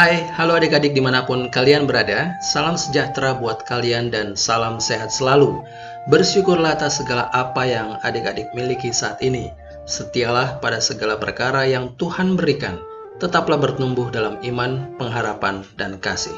Hai, halo adik-adik di mana pun kalian berada, salam sejahtera buat kalian dan salam sehat selalu. Bersyukurlah atas segala apa yang adik-adik miliki saat ini. Setialah pada segala perkara yang Tuhan berikan. Tetaplah bertumbuh dalam iman, pengharapan, dan kasih.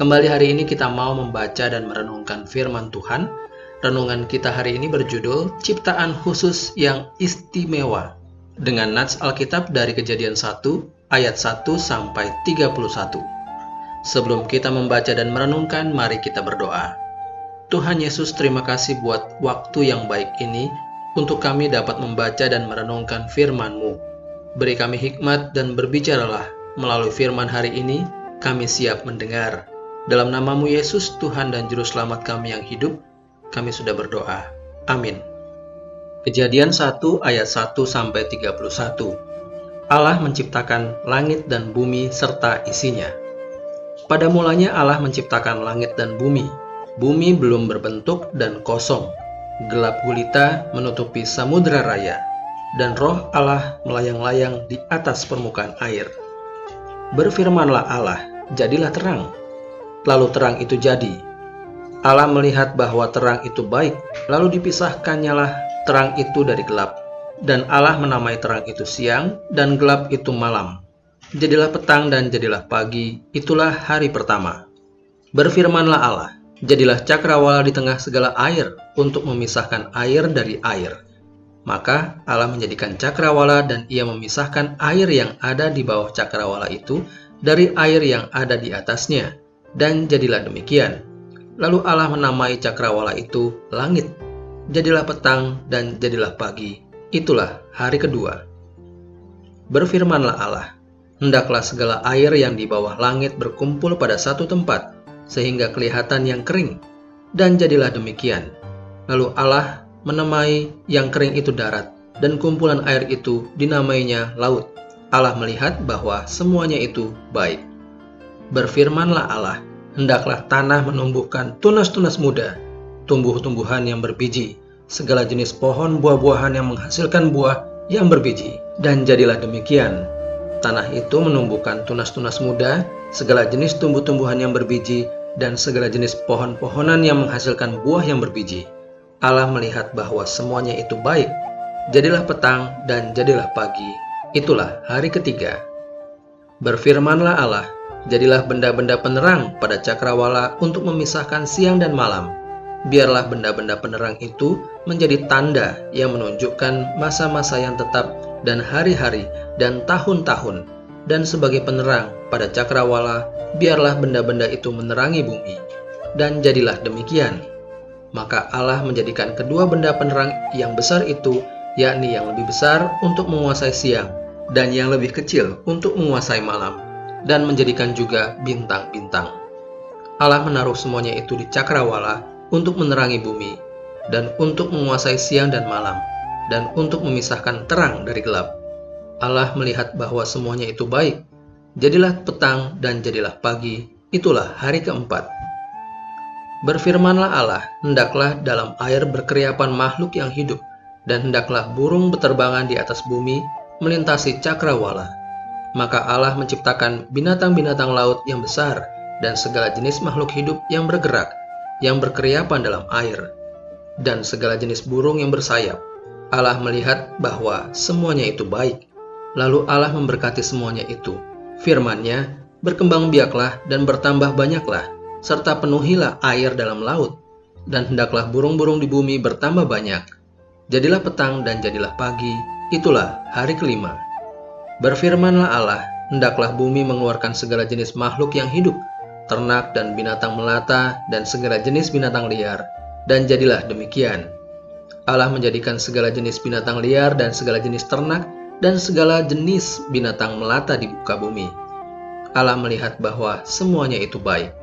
Kembali hari ini kita mau membaca dan merenungkan firman Tuhan. Renungan kita hari ini berjudul Ciptaan Khusus yang Istimewa dengan nats Alkitab dari Kejadian 1 ayat 1 sampai 31. Sebelum kita membaca dan merenungkan, mari kita berdoa. Tuhan Yesus, terima kasih buat waktu yang baik ini untuk kami dapat membaca dan merenungkan firman-Mu. Beri kami hikmat dan berbicaralah melalui firman hari ini, kami siap mendengar. Dalam namamu Yesus, Tuhan dan Juru Selamat kami yang hidup, kami sudah berdoa. Amin. Kejadian 1 ayat 1 sampai 31. Allah menciptakan langit dan bumi serta isinya. Pada mulanya Allah menciptakan langit dan bumi. Bumi belum berbentuk dan kosong. Gelap gulita menutupi samudera raya, dan roh Allah melayang-layang di atas permukaan air. Berfirmanlah Allah, jadilah terang. Lalu terang itu jadi. Allah melihat bahwa terang itu baik, lalu dipisahkannyalah terang itu dari gelap dan Allah menamai terang itu siang, dan gelap itu malam. Jadilah petang dan jadilah pagi, itulah hari pertama. Berfirmanlah Allah, jadilah cakrawala di tengah segala air untuk memisahkan air dari air. Maka Allah menjadikan cakrawala dan ia memisahkan air yang ada di bawah cakrawala itu dari air yang ada di atasnya. Dan jadilah demikian. Lalu Allah menamai cakrawala itu langit. Jadilah petang dan jadilah pagi, Itulah hari kedua. Berfirmanlah Allah, hendaklah segala air yang di bawah langit berkumpul pada satu tempat, sehingga kelihatan yang kering, dan jadilah demikian. Lalu Allah menamai yang kering itu darat, dan kumpulan air itu dinamainya laut. Allah melihat bahwa semuanya itu baik. Berfirmanlah Allah, hendaklah tanah menumbuhkan tunas-tunas muda, tumbuh-tumbuhan yang berbiji, segala jenis pohon buah-buahan yang menghasilkan buah yang berbiji. Dan jadilah demikian. Tanah itu menumbuhkan tunas-tunas muda, segala jenis tumbuh-tumbuhan yang berbiji, dan segala jenis pohon-pohonan yang menghasilkan buah yang berbiji. Allah melihat bahwa semuanya itu baik. Jadilah petang dan jadilah pagi. Itulah hari ketiga. Berfirmanlah Allah, jadilah benda-benda penerang pada cakrawala untuk memisahkan siang dan malam biarlah benda-benda penerang itu menjadi tanda yang menunjukkan masa-masa yang tetap dan hari-hari dan tahun-tahun. Dan sebagai penerang pada cakrawala biarlah benda-benda itu menerangi bumi. Dan jadilah demikian. Maka Allah menjadikan kedua benda penerang yang besar itu yakni yang lebih besar untuk menguasai siang dan yang lebih kecil untuk menguasai malam dan menjadikan juga bintang-bintang. Allah menaruh semuanya itu di cakrawala untuk menerangi bumi, dan untuk menguasai siang dan malam, dan untuk memisahkan terang dari gelap. Allah melihat bahwa semuanya itu baik. Jadilah petang dan jadilah pagi, itulah hari keempat. Berfirmanlah Allah, hendaklah dalam air berkeriapan makhluk yang hidup, dan hendaklah burung beterbangan di atas bumi melintasi cakrawala. Maka Allah menciptakan binatang-binatang laut yang besar dan segala jenis makhluk hidup yang bergerak, yang berkeriapan dalam air, dan segala jenis burung yang bersayap. Allah melihat bahwa semuanya itu baik. Lalu Allah memberkati semuanya itu. Firman-Nya, berkembang biaklah dan bertambah banyaklah, serta penuhilah air dalam laut, dan hendaklah burung-burung di bumi bertambah banyak. Jadilah petang dan jadilah pagi, itulah hari kelima. Berfirmanlah Allah, hendaklah bumi mengeluarkan segala jenis makhluk yang hidup, ternak dan binatang melata, dan segala jenis binatang liar. Dan jadilah demikian. Allah menjadikan segala jenis binatang liar dan segala jenis ternak dan segala jenis binatang melata di muka bumi. Allah melihat bahwa semuanya itu baik.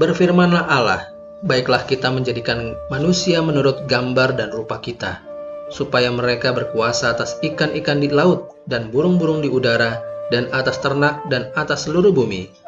Berfirmanlah Allah, baiklah kita menjadikan manusia menurut gambar dan rupa kita, supaya mereka berkuasa atas ikan-ikan di laut dan burung-burung di udara dan atas ternak dan atas seluruh bumi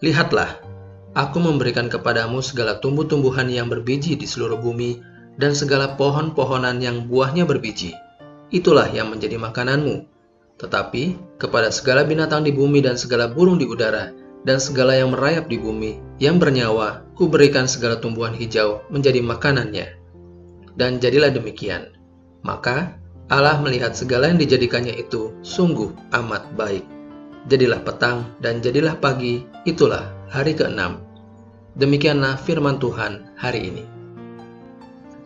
Lihatlah, aku memberikan kepadamu segala tumbuh-tumbuhan yang berbiji di seluruh bumi, dan segala pohon-pohonan yang buahnya berbiji. Itulah yang menjadi makananmu. Tetapi kepada segala binatang di bumi dan segala burung di udara, dan segala yang merayap di bumi, yang bernyawa, kuberikan segala tumbuhan hijau menjadi makanannya. Dan jadilah demikian. Maka Allah melihat segala yang dijadikannya itu sungguh amat baik. Jadilah petang dan jadilah pagi, itulah hari keenam. Demikianlah firman Tuhan hari ini.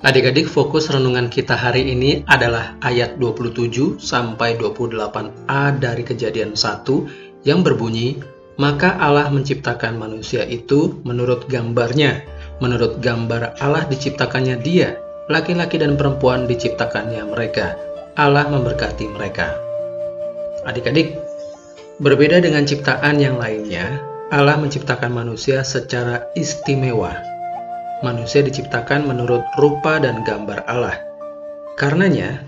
Adik-adik fokus renungan kita hari ini adalah ayat 27 sampai 28a dari kejadian 1 yang berbunyi maka Allah menciptakan manusia itu menurut gambarnya. Menurut gambar Allah diciptakannya dia, laki-laki dan perempuan diciptakannya mereka. Allah memberkati mereka. Adik-adik, berbeda dengan ciptaan yang lainnya, Allah menciptakan manusia secara istimewa. Manusia diciptakan menurut rupa dan gambar Allah. Karenanya,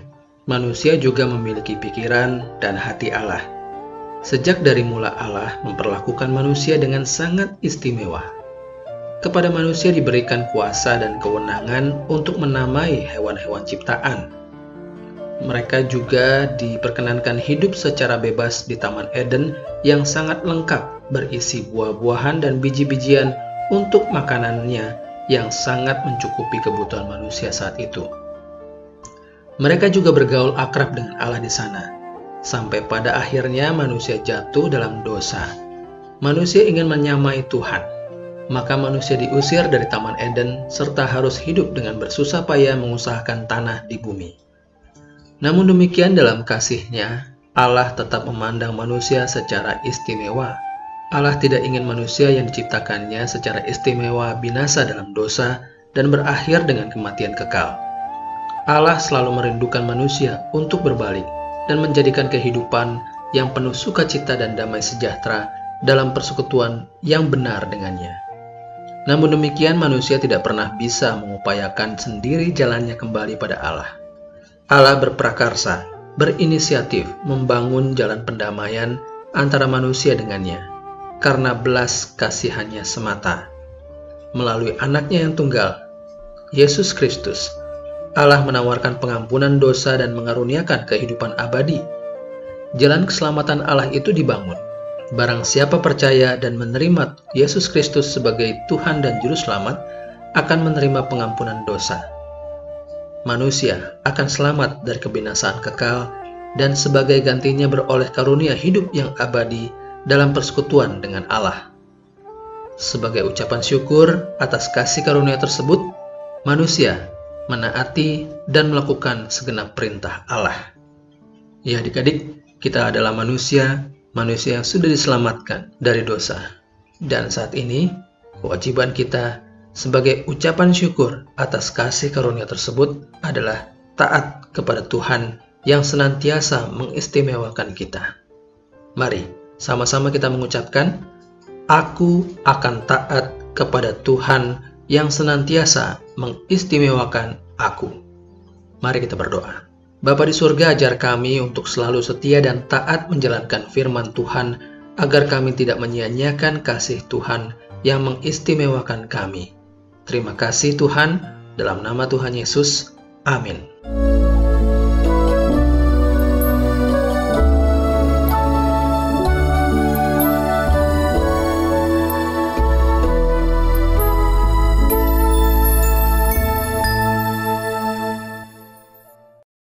manusia juga memiliki pikiran dan hati Allah. Sejak dari mula Allah memperlakukan manusia dengan sangat istimewa. Kepada manusia diberikan kuasa dan kewenangan untuk menamai hewan-hewan ciptaan. Mereka juga diperkenankan hidup secara bebas di Taman Eden yang sangat lengkap berisi buah-buahan dan biji-bijian untuk makanannya yang sangat mencukupi kebutuhan manusia saat itu. Mereka juga bergaul akrab dengan Allah di sana, sampai pada akhirnya manusia jatuh dalam dosa. Manusia ingin menyamai Tuhan, maka manusia diusir dari Taman Eden serta harus hidup dengan bersusah payah mengusahakan tanah di bumi. Namun demikian dalam kasihnya, Allah tetap memandang manusia secara istimewa. Allah tidak ingin manusia yang diciptakannya secara istimewa binasa dalam dosa dan berakhir dengan kematian kekal. Allah selalu merindukan manusia untuk berbalik dan menjadikan kehidupan yang penuh sukacita dan damai sejahtera dalam persekutuan yang benar dengannya. Namun demikian manusia tidak pernah bisa mengupayakan sendiri jalannya kembali pada Allah. Allah berprakarsa, berinisiatif membangun jalan pendamaian antara manusia dengannya, karena belas kasihannya semata. Melalui anaknya yang tunggal, Yesus Kristus, Allah menawarkan pengampunan dosa dan mengaruniakan kehidupan abadi. Jalan keselamatan Allah itu dibangun. Barang siapa percaya dan menerima Yesus Kristus sebagai Tuhan dan Juru Selamat, akan menerima pengampunan dosa. Manusia akan selamat dari kebinasaan kekal dan sebagai gantinya beroleh karunia hidup yang abadi dalam persekutuan dengan Allah. Sebagai ucapan syukur atas kasih karunia tersebut, manusia menaati, dan melakukan segenap perintah Allah. Ya adik-adik, kita adalah manusia, manusia yang sudah diselamatkan dari dosa. Dan saat ini, kewajiban kita sebagai ucapan syukur atas kasih karunia tersebut adalah taat kepada Tuhan yang senantiasa mengistimewakan kita. Mari sama-sama kita mengucapkan, Aku akan taat kepada Tuhan yang senantiasa mengistimewakan aku. Mari kita berdoa. Bapa di surga ajar kami untuk selalu setia dan taat menjalankan firman Tuhan agar kami tidak menyia-nyiakan kasih Tuhan yang mengistimewakan kami. Terima kasih Tuhan, dalam nama Tuhan Yesus. Amin.